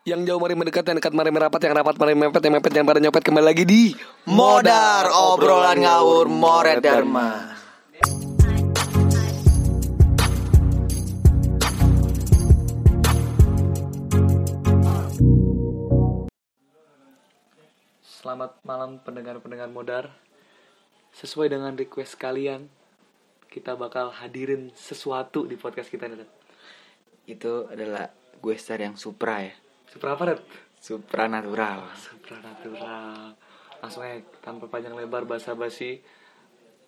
Yang jauh mari mendekat, yang dekat mari merapat, yang rapat mari mepet, yang mepet yang pada nyopet kembali lagi di Modar obrolan ngawur Moret Dharma. Selamat malam pendengar-pendengar modar. Sesuai dengan request kalian, kita bakal hadirin sesuatu di podcast kita nih. Itu adalah gue star yang supra ya. Super apa, Red? Supranatural. Supranatural. Langsung aja tanpa panjang lebar basa-basi,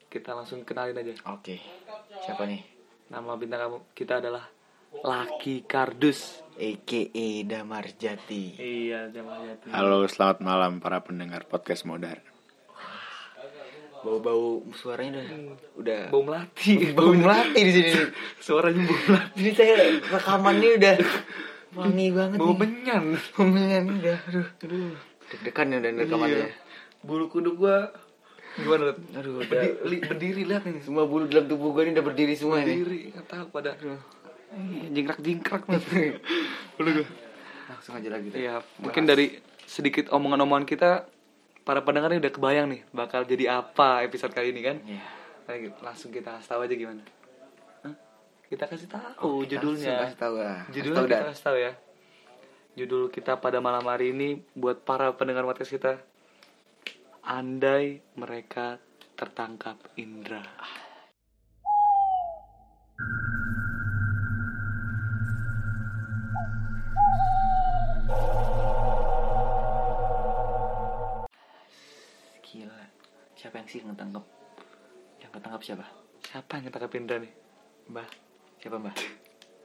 kita langsung kenalin aja. Oke. Siapa nih? Nama bintang kamu kita adalah Laki Kardus. AKA Damar Jati. Iya, Jamal Yati. Halo, selamat malam para pendengar podcast Modar. Bau-bau suaranya udah udah Bau melati. bau melati di sini. Suaranya bau melati. Jadi saya rekamannya udah wangi banget Bau nih. menyan. Bau menyan udah. Aduh, aduh. Deg-degan ya udah rekamannya. Iya. Bulu kuduk gua gimana? Aduh, udah. Berdiri, li- berdiri lihat nih. Semua bulu dalam tubuh gue ini udah berdiri semua nih. Berdiri, nggak tahu pada jingkrak-jingkrak banget. Bulu gua. Langsung aja lagi. Iya, mungkin dari sedikit omongan-omongan kita para pendengar ini udah kebayang nih bakal jadi apa episode kali ini kan? Iya. Lagi, langsung kita tahu aja gimana. Kita kasih tahu Oh, kita judulnya. kasih tahu lah. Kasih Judulnya tahu, kita kasih tahu ya. Judul kita pada malam hari ini buat para pendengar podcast kita. Andai mereka tertangkap Indra. Gila. Siapa yang sih ngetangkep? Yang ketangkap siapa? Siapa yang ketangkap Indra nih? Mbah. Siapa mbak?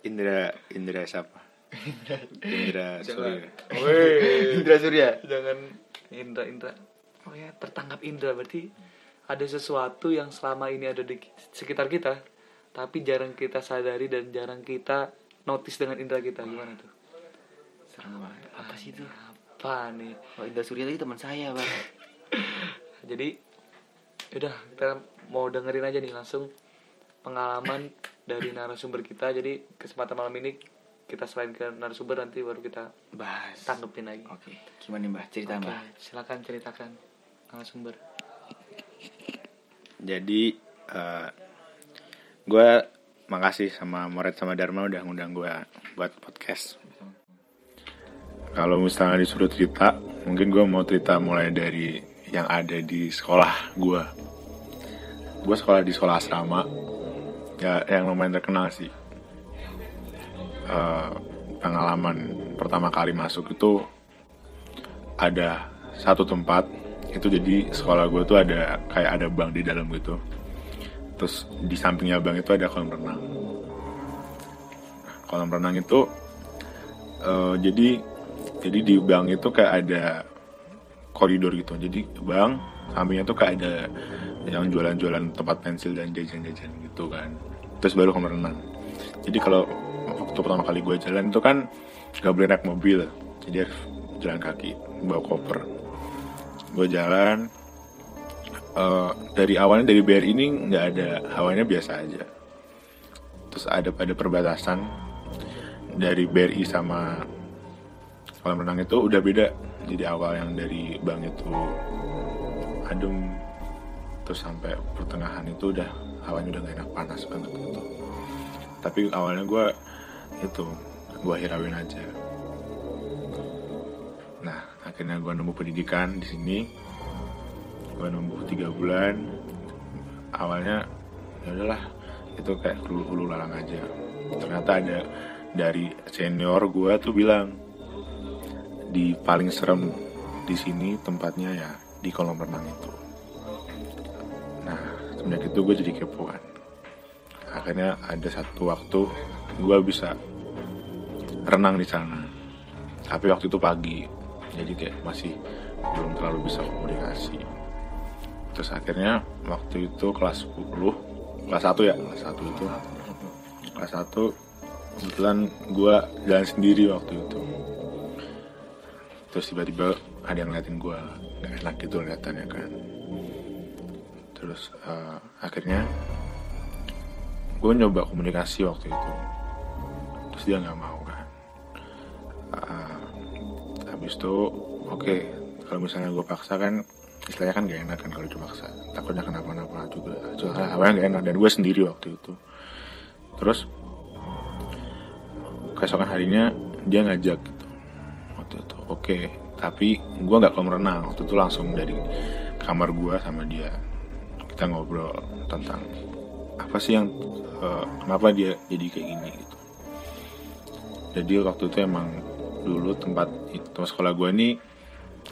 Indra, Indra siapa? Indra Surya. Indra Surya. Jangan Indra Indra. Oh ya, tertangkap Indra berarti ada sesuatu yang selama ini ada di sekitar kita, tapi jarang kita sadari dan jarang kita notice dengan indra kita gimana tuh? Serem banget. Apa sih itu? Apa nih? Oh, Indra Surya itu teman saya bang. Jadi udah kita mau dengerin aja nih langsung pengalaman dari narasumber kita. Jadi kesempatan malam ini kita selain ke narasumber nanti baru kita Bahas. tanggepin lagi. Oke. Gimana nih mbak? Cerita Oke, mbak. silakan ceritakan narasumber. Jadi, eh gue makasih sama Moret sama Dharma udah ngundang gue buat podcast. Kalau misalnya disuruh cerita, mungkin gue mau cerita mulai dari yang ada di sekolah gue. Gue sekolah di sekolah asrama, ya yang lumayan terkenal sih. Eh, pengalaman pertama kali masuk itu ada satu tempat itu jadi sekolah gue tuh ada kayak ada bank di dalam gitu. Terus di sampingnya bank itu ada kolam renang. Kolam renang itu eh, jadi jadi di bank itu kayak ada koridor gitu. Jadi bank sampingnya tuh kayak ada yang jualan-jualan tempat pensil dan jajan-jajan gitu kan terus baru kolam renang. Jadi kalau waktu pertama kali gue jalan itu kan gak boleh naik mobil. Jadi harus jalan kaki bawa koper. Gue jalan eh, dari awalnya dari BRI ini nggak ada. Hawanya biasa aja. Terus ada pada perbatasan dari BRI sama kolam renang itu udah beda. Jadi awal yang dari bank itu adem terus sampai pertengahan itu udah hawanya udah gak enak panas banget gitu. Tapi awalnya gue itu gue hirauin aja. Nah akhirnya gue nemu pendidikan di sini. Gue nemu tiga bulan. Awalnya ya udahlah itu kayak hulu hulu lalang aja. Ternyata ada dari senior gue tuh bilang di paling serem di sini tempatnya ya di kolam renang itu semenjak itu gue jadi kepoan. Akhirnya ada satu waktu gue bisa renang di sana. Tapi waktu itu pagi jadi kayak masih belum terlalu bisa komunikasi. Terus akhirnya waktu itu kelas 10 kelas 1 ya kelas 1 itu. Kelas 1 kebetulan gue jalan sendiri waktu itu. Terus tiba-tiba ada yang ngeliatin gue gak enak gitu liatannya kan terus eh, akhirnya gue nyoba komunikasi waktu itu. Terus dia nggak mau kan. Eh, habis itu oke kalau misalnya gue paksa kan istilahnya kan gak enak kan kalau dipaksa. Takutnya kenapa-napa juga. Soalnya awalnya gak enak. Dan gue sendiri waktu itu. Terus keesokan harinya dia ngajak gitu. Waktu itu oke. Tapi gue nggak kolam renang waktu itu langsung dari kamar gue sama dia kita ngobrol tentang apa sih yang eh, kenapa dia jadi kayak gini gitu. Jadi waktu itu emang dulu tempat itu sekolah gue ini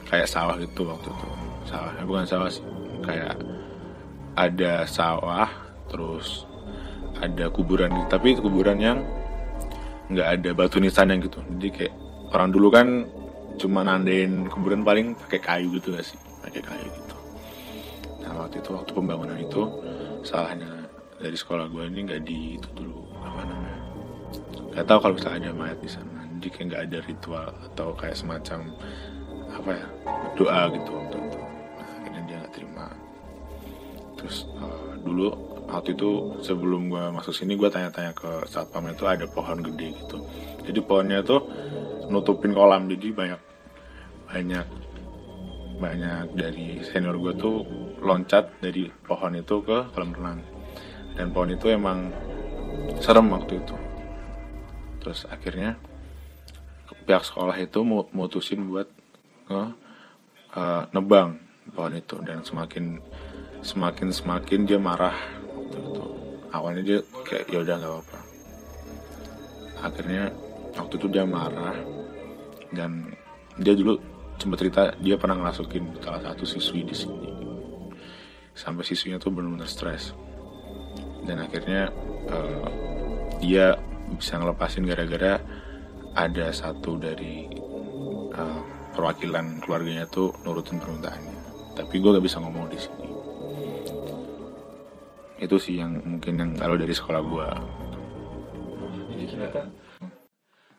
kayak sawah gitu waktu itu. Sawah eh, bukan sawah sih kayak ada sawah terus ada kuburan gitu. Tapi kuburan yang nggak ada batu nisan yang gitu. Jadi kayak orang dulu kan cuma nandain kuburan paling pakai kayu gitu gak sih? Pakai kayu gitu waktu itu waktu pembangunan itu salahnya dari sekolah gue ini nggak di itu dulu apa namanya nggak tahu kalau misalnya ada mayat di sana. Jadi kayak nggak ada ritual atau kayak semacam apa ya doa gitu waktu itu nah, akhirnya dia nggak terima. Terus eh, dulu waktu itu sebelum gue masuk sini gue tanya-tanya ke satpam itu ada pohon gede gitu. Jadi pohonnya tuh nutupin kolam jadi banyak banyak banyak dari senior gue tuh loncat dari pohon itu ke kolam renang. Dan pohon itu emang serem waktu itu. Terus akhirnya pihak sekolah itu mu- mutusin buat nge, eh, nebang pohon itu. Dan semakin semakin semakin dia marah. Waktu itu awalnya dia kayak ya udah nggak apa-apa. Akhirnya waktu itu dia marah. Dan dia dulu sempat cerita dia pernah ngerasukin salah satu siswi di sini sampai siswinya tuh benar-benar stres. Dan akhirnya eh, dia bisa ngelepasin gara-gara ada satu dari eh, perwakilan keluarganya tuh nurutin permintaannya. Tapi gue gak bisa ngomong di sini. Itu sih yang mungkin yang kalau dari sekolah gue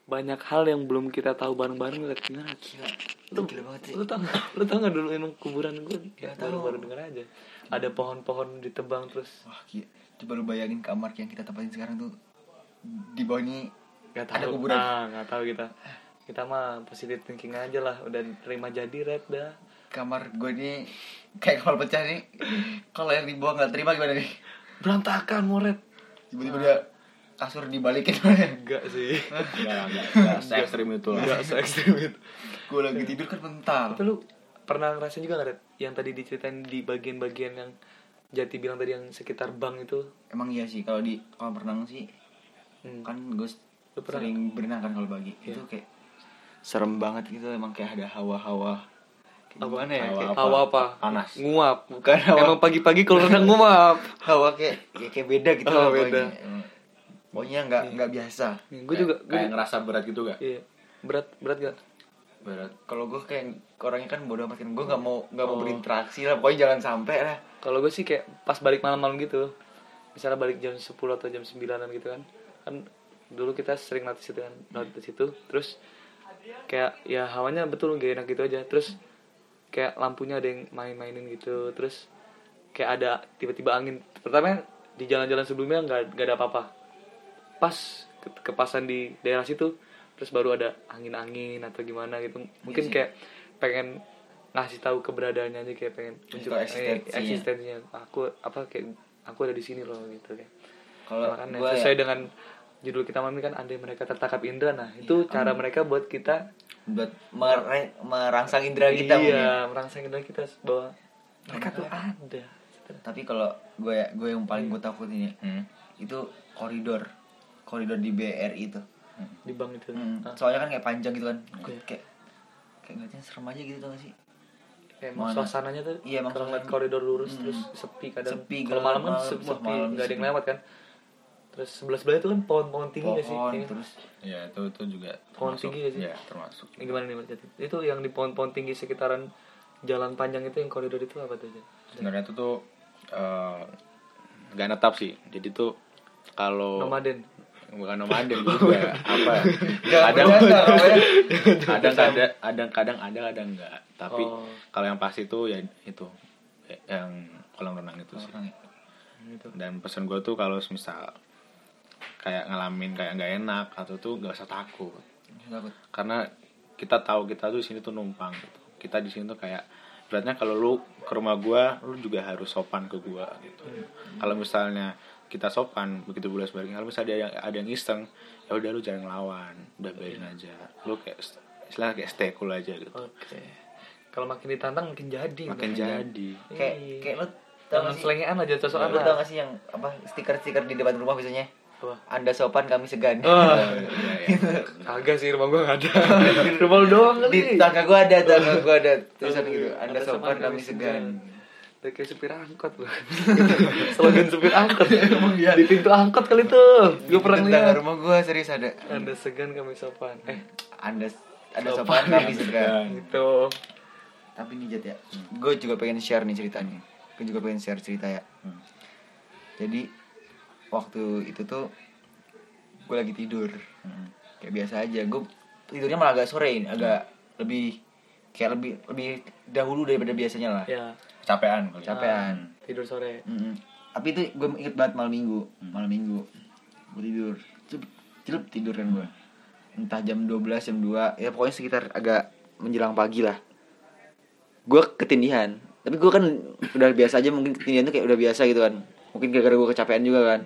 banyak hal yang belum kita tahu bareng-bareng lihat gimana gila lu Gila banget sih. lu tau lu tau nggak dulu emang kuburan gue ya baru baru denger aja. Ada pohon-pohon ditebang terus. Wah, gila. Coba lu bayangin kamar yang kita tempatin sekarang tuh di bawahnya nggak tahu. Ada kuburan. ah nggak tahu kita. Kita mah positive thinking aja lah. Udah terima jadi red dah. Kamar gue ini kayak kapal pecah nih. Kalau yang di bawah nggak terima gimana nih? berantakan mau red Tiba-tiba dia kasur dibalikin. enggak sih. Nggak nggak se ekstrim itu. Lah enggak se ekstrim itu gue lagi tidur kan bentar. tapi lu pernah ngerasain juga nggak yang tadi diceritain di bagian-bagian yang Jati bilang tadi yang sekitar bank itu? Emang iya sih kalau di kolam renang sih. Hmm. kan gue sering berenang kan kalau pagi. Iya. itu kayak serem banget gitu emang kayak ada hawa-hawa. Gimana ya? Hawa apa? hawa apa? Panas. nguap. Bukan hawa emang pagi-pagi kalau renang nguap. Hawa kayak ya kayak beda gitu Oh, beda. pokoknya. Nggak nggak biasa. Gue juga gue kayak ngerasa berat gitu gak iya. Berat berat gak berat kalau gue kayak orangnya kan bodoh amat kan gue nggak mau nggak mau Oh. berinteraksi lah. Pokoknya jangan sampai lah. Kalau gue sih kayak pas balik malam-malam gitu misalnya balik jam 10 atau jam 9an gitu kan kan dulu kita sering latih situ kan latih situ. Terus kayak ya hawanya betul gak enak gitu aja. Terus kayak lampunya ada yang main-mainin gitu. Terus kayak ada tiba-tiba angin. Pertama di jalan-jalan sebelumnya nggak nggak ada apa-apa. Pas ke- kepasan di daerah situ terus baru ada angin-angin atau gimana gitu. Mungkin sih. kayak pengen ngasih tahu keberadaannya aja kayak pengen Ngasih tunjuk tahu eh, eksistensinya. eksistensinya. Aku apa kayak aku ada di sini loh gitu kan kalau makanya sesuai ya, dengan judul kita mami kan andai mereka tertangkap indra. Nah itu cara mereka buat kita buat mere- merangsang indera kita mungkin. iya merangsang indra kita bahwa mereka tuh ada. Tapi kalau gue ya gue yang paling gue takutin ya Hmm. itu koridor. Koridor di BRI itu di bank itu Hmm, Ah, soalnya kan kayak panjang gitu kan Iya. kayak kayak ngeliatnya serem aja gitu tau gak sih kayak emang Mana? suasananya tuh Iya, emang kalau ngeliat koridor lurus Hmm. terus sepi kadang Sepi, kalau malam kan malam, sepi malam nggak ada yang sepi. lewat kan terus sebelah sebelah itu kan pohon-pohon tinggi gak sih pohon Kayaknya. terus ya itu itu juga Pohon termasuk tinggi gak sih? ya termasuk Ini gimana nih Mas? Itu yang di pohon-pohon tinggi sekitaran jalan panjang itu yang koridor itu apa tuh? Sebenarnya itu tuh eh, nggak netap sih jadi tuh kalau Nomaden. Bukan nomaden juga apa ya? Kadang namanya. kadang ada kadang kadang ada kadang enggak tapi Oh. kalau yang pasti itu ya itu yang kolam renang itu sih ya. Gitu. dan pesan gue tuh kalau misal kayak ngalamin kayak nggak enak atau tuh gak usah takut Takut. karena kita tahu kita tuh di sini tuh numpang gitu kita di sini tuh kayak beratnya kalau lu ke rumah gua lu juga harus sopan ke gua gitu kalau misalnya kita sopan begitu bulan sebaliknya. Kalau misalnya ada yang ada yang iseng ya udah lu jangan ngelawan udah biarin aja. Lu kayak istilah kayak stay cool aja gitu. Oke. Kalau makin ditantang makin jadi makin jadi. kayak Iya. kayak lu tau jangan gak sih? selengean aja cocokan lu tau gak sih yang apa stiker-stiker di depan rumah biasanya? Apa? anda sopan kami segan. Oh, Iya, iya. kagak sih rumah gua gak ada. Rumah lu doang kali. Di tangga gua ada tangga gua ada. Tulisan Oh, gitu iya. anda sopan kami segan Udah kayak supir angkot loh. Slogan supir angkot. Di pintu angkot kali tuh Gue pernah lihat. rumah gua serius ada. Anda segan kami sopan. Eh. Anda anda sopan. kami segan. Gitu. Tapi nih Jat ya. Gue juga pengen share nih ceritanya. Gue juga pengen share cerita ya. Hmm. jadi waktu itu tuh gue lagi tidur. Hmm. kayak biasa aja. Gue tidurnya malah agak sore ini agak lebih kayak lebih lebih dahulu daripada biasanya lah. Ya capean kali capean Tidur sore. Mm-mm. tapi itu gue inget banget malam minggu. Malam minggu. Gue tidur. Celup, tidur kan gue entah jam 12 jam 2 ya pokoknya sekitar agak menjelang pagi lah. Gue ketindihan. Tapi gue kan udah biasa aja mungkin ketindihan tuh kayak udah biasa gitu kan. Mungkin gara-gara gue kecapean juga kan.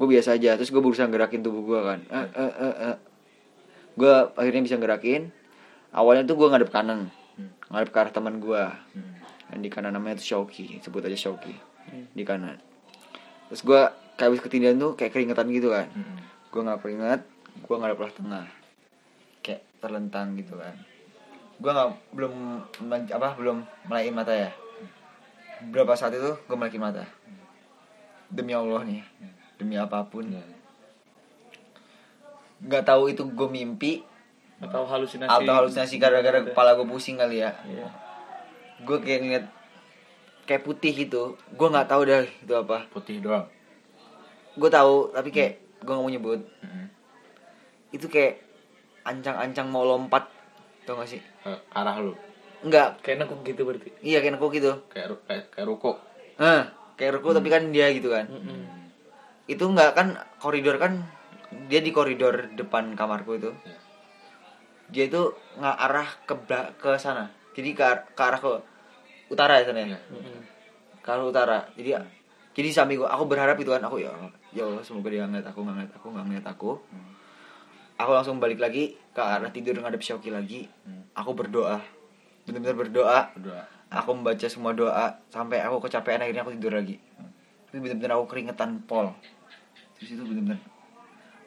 Gue biasa aja. Terus gue berusaha gerakin tubuh gue kan. Eh, eh, eh, eh. gue akhirnya bisa gerakin awalnya tuh gue ngadep kanan. Ngadep ke arah teman gue yang di kanan namanya tuh Shoki sebut aja Shoki di kanan. Terus gue kayak habis ketindihan tuh kayak keringetan gitu kan. Gue nggak keringet gue ngadep belah tengah. Kayak terlentang gitu kan. Gue nggak belum apa belum melain mata ya. Berapa saat itu gue melakin mata. Demi Allah nih. Demi apa pun. Nggak tahu itu gue mimpi. Atau halusinasi atau halusinasi gara-gara kepala gue pusing kali ya. Iya gue kayak ngeliat kayak putih gitu. Gue nggak tahu dah itu apa. Putih doang. Gue tahu tapi kayak gue nggak mau nyebut. Itu kayak ancang-ancang mau lompat tau gak sih? Ke arah lu? Enggak, Kayak nekuk gitu berarti? Iya kayak nekuk gitu. Kayak kayak, kayak ruko. Kayak ruko tapi kan dia gitu kan. Itu nggak kan koridor kan dia di koridor depan kamarku itu. Iya. dia itu nggak arah ke ke sana jadi ke, ke arah ke utara ya sana ya? Iya. ke arah utara. Jadi jadi samping gua aku berharap itu kan aku ya ya Allah semoga dia ngeliat aku nggak ngeliat aku nggak ngeliat aku. Aku langsung balik lagi ke arah tidur ngadep Shoki lagi. Aku berdoa. Benar-benar berdoa. Berdoa. aku membaca semua doa sampai aku kecapean akhirnya aku tidur lagi. Itu benar-benar aku keringetan pol terus itu benar-benar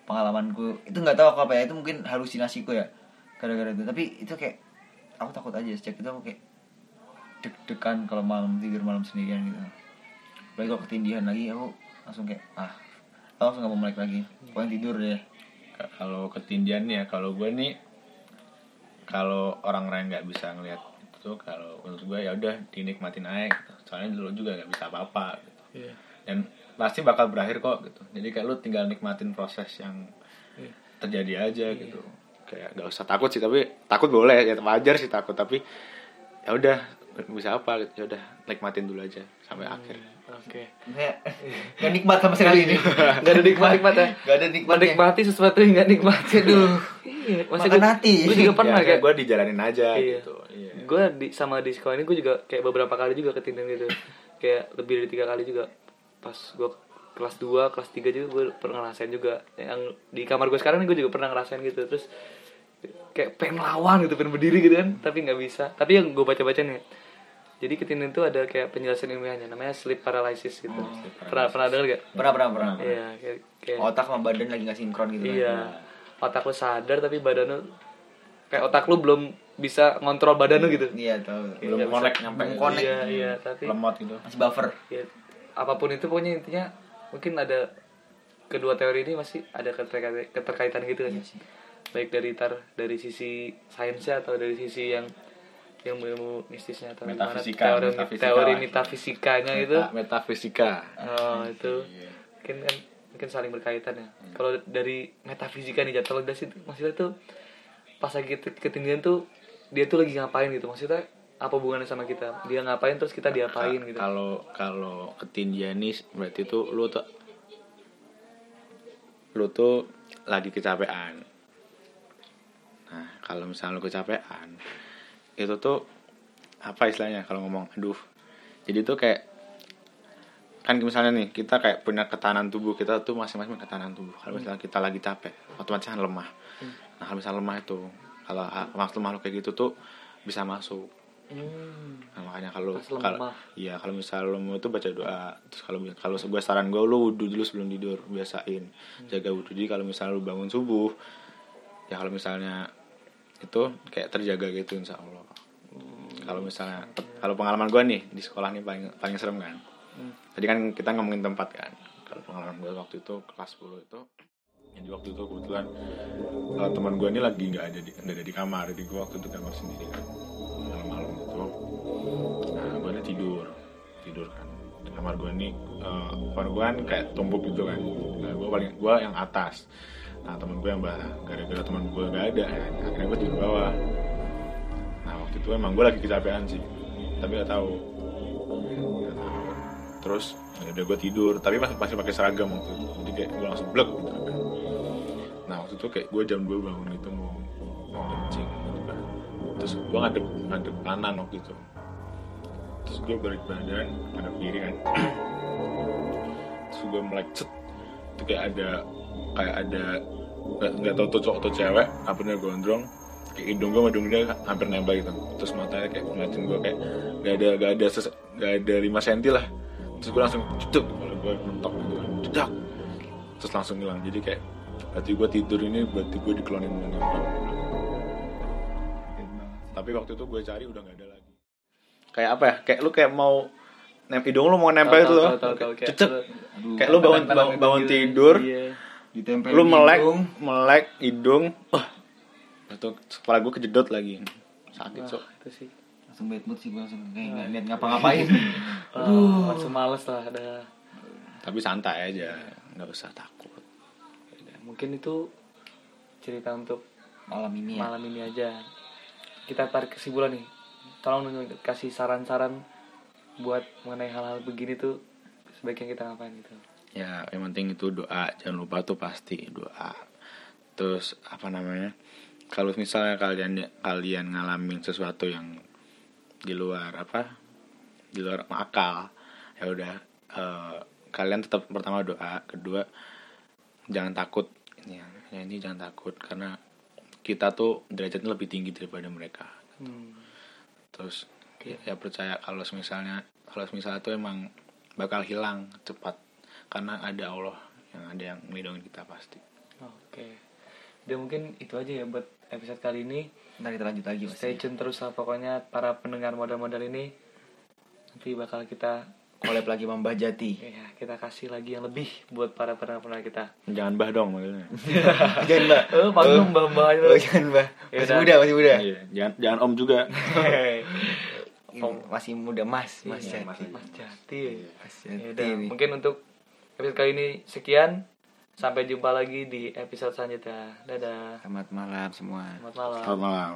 pengalamanku. Itu nggak tahu aku apa ya itu mungkin halusinasiku ya gara-gara itu. Tapi itu kayak aku takut aja sejak itu aku kayak deg-degan kalau malam tidur malam sendirian gitu. Apalagi kalau ketindihan lagi aku langsung kayak ah aku langsung nggak mau melek lagi. Pokoknya tidur deh. Ka- kalau ketindian ya kalau gue nih kalau orang lain nggak bisa ngelihat itu tuh kalau menurut gue ya udah dinikmatin aja gitu. soalnya dulu juga nggak bisa apa-apa gitu. Iya. Dan pasti bakal berakhir kok gitu. Jadi kayak lu tinggal nikmatin proses yang Iya. terjadi aja gitu kayak nggak usah takut sih tapi takut boleh ya wajar sih takut tapi ya udah bisa apa gitu ya udah nikmatin dulu aja sampai akhir. Oke. Nggak nggak nikmat sama sekali ini. Gak ada nikmat-nikmat ya? Nggak ada nikmatnya. Menikmati sesuatu yang gak nikmati Aduh. Iya Makan hati. Gue juga pernah ya, kayak gue dijalanin aja Iya. gitu iya. gue di sama di sekolah ini gue juga kayak beberapa kali juga ketindihan gitu. Kayak lebih dari tiga kali juga pas gue kelas 2, kelas 3 juga gue pernah ngerasain juga. Yang di kamar gue sekarang gue juga pernah ngerasain gitu. Terus kayak pengen lawan gitu pengen berdiri gitu kan. Tapi nggak bisa. Tapi yang gue baca baca nih jadi ketindihan itu ada kayak penjelasan ilmiahnya namanya sleep paralysis gitu. Pernah pernah dengar gak pernah pernah pernah iya kayak, kayak otak sama badan lagi nggak sinkron gitu kan. Iya. Otak lu sadar tapi badan lu kayak otak lu belum bisa ngontrol badan lu gitu. iya tahu belum nggak connect bisa. nyampe. Belum connect. Iya, iya, tapi lemot gitu. Masih buffer. Ya, apa pun itu pokoknya intinya mungkin ada kedua teori ini masih ada keterkaitan, keterkaitan gitu kan. Iya sih. Baik dari tar dari sisi sainsnya atau dari sisi yang yang ilmu mistisnya atau Metafisika, teori metafisika. teori metafisikanya itu Meta- metafisika. Oh itu. Iya. mungkin kan mungkin saling berkaitan ya. Kalau dari metafisika nih jatuh das itu maksudnya tuh pas lagi ket- ketinggian tuh dia tuh lagi ngapain gitu? Maksudnya apa hubungannya sama kita? Dia ngapain terus kita diapain gitu? kalau kalau ketindihan nih berarti tuh lu tuh lu tuh lagi kecapean. Nah kalau misalnya lu kecapean itu tuh apa istilahnya kalau ngomong aduh. Jadi tuh kayak kan misalnya nih kita kayak punya ketahanan tubuh kita tuh masing-masing ketahanan tubuh. Kalau misalnya kita lagi capek otomatis kan lemah. Nah kalau misalnya lemah itu kalau makhluk makhluk kayak gitu tuh bisa masuk Hmm. Nah, makanya kalau kalau iya kalau misalnya lo mau tuh baca doa terus kalau kalau gue saran gue lo wudhu dulu sebelum tidur biasain. Jaga wudhu jadi kalau misalnya lo bangun subuh ya kalau misalnya itu kayak terjaga gitu insya Allah. Kalau misalnya kalau pengalaman gue nih di sekolah nih paling paling serem kan. Tadi kan kita ngomongin tempat kan. Kalau pengalaman gue waktu itu kelas 10 itu jadi waktu itu kebetulan uh, teman gue ini lagi nggak ada di nggak ada di kamar. Jadi gue waktu itu kamar sendiri kan tidur kan. Kamar gue ini uh, kamar gue kan kayak tumpuk gitu kan. Nah, gue paling gue yang atas. Nah teman gue yang bawah. Gara-gara teman gue gak ada ya, akhirnya gue tidur bawah. Nah waktu itu emang gue lagi kecapean sih. Tapi nggak tahu. Nggak tahu. terus ya udah gue tidur. Tapi masih masih pakai seragam waktu itu. Jadi kayak gue langsung blek gitu kan. Nah waktu itu kayak gue jam 2 bangun itu mau mau kencing gitu kan. Terus gue ngadep ngadep kanan waktu itu terus gue balik badan ngadep kiri kan. Terus gue melek itu kayak ada kayak ada nggak nggak tahu tuh cowok atau cewek apanya gondrong. Kayak hidung gue hidung dia hampir nempel gitu. Terus matanya kayak ngeliatin gue kayak gak ada gak ada ses, gak ada 5 senti lah. Terus gue langsung cedek kalau gue mentok gitu kan. Cedak terus langsung hilang. Jadi kayak berarti gue tidur ini berarti gue dikelonin menembak tapi waktu itu gue cari udah gak ada lagi kayak apa ya kayak lu kayak mau nem hidung lu mau nempel itu loh kayak- cecek kayak lu bangun Nempel bangun, gitu bangun gitu. tidur Iya. ditempel lu melek hidung. melek hidung wah itu kepala gue kejedot lagi sakit sok itu sih. langsung bad mood sih gue langsung kayak nggak niat ngapa-ngapain Uh, langsung males lah ada. tapi santai aja nggak usah takut Mungkin itu cerita untuk malam ini ya malam ini aja. Kita tarik kesimpulan nih. Tolong dong kasih saran-saran buat mengenai hal-hal begini tuh sebaiknya kita ngapain gitu. ya yang penting itu doa. Jangan lupa tuh pasti doa. Terus apa namanya? Kalau misalnya kalian kalian ngalamin sesuatu yang di luar apa? Di luar akal ya udah eh, kalian tetap pertama doa. Kedua jangan takut. Ini ya, ini jangan takut. Karena kita tuh derajatnya lebih tinggi daripada mereka. Hmm. Terus ya, ya percaya kalau misalnya kalau misalnya tuh emang bakal hilang cepat. Karena ada Allah yang ada yang melindungi kita pasti. Oke. Dan mungkin itu aja ya buat episode kali ini. ntar kita lanjut lagi Stay tune terus lah pokoknya para pendengar modal-modal ini. Nanti bakal kita collab lagi sama Mbah Jati. Ya kita kasih lagi yang lebih buat para pendengar-pendengar kita. jangan bah dong maksudnya. Jangan Mbah. Oh, panggung mbak-mbak aja. oh, jangan Mbah. Masih muda masih muda. Iya jangan jangan om juga Ini masih muda Mas Mas Iya, Jati Mas Jati. Mas Ya Jati udah, nih. mungkin untuk episode kali ini sekian. Sampai jumpa lagi di episode selanjutnya. Dadah. selamat malam semua Selamat malam. selamat malam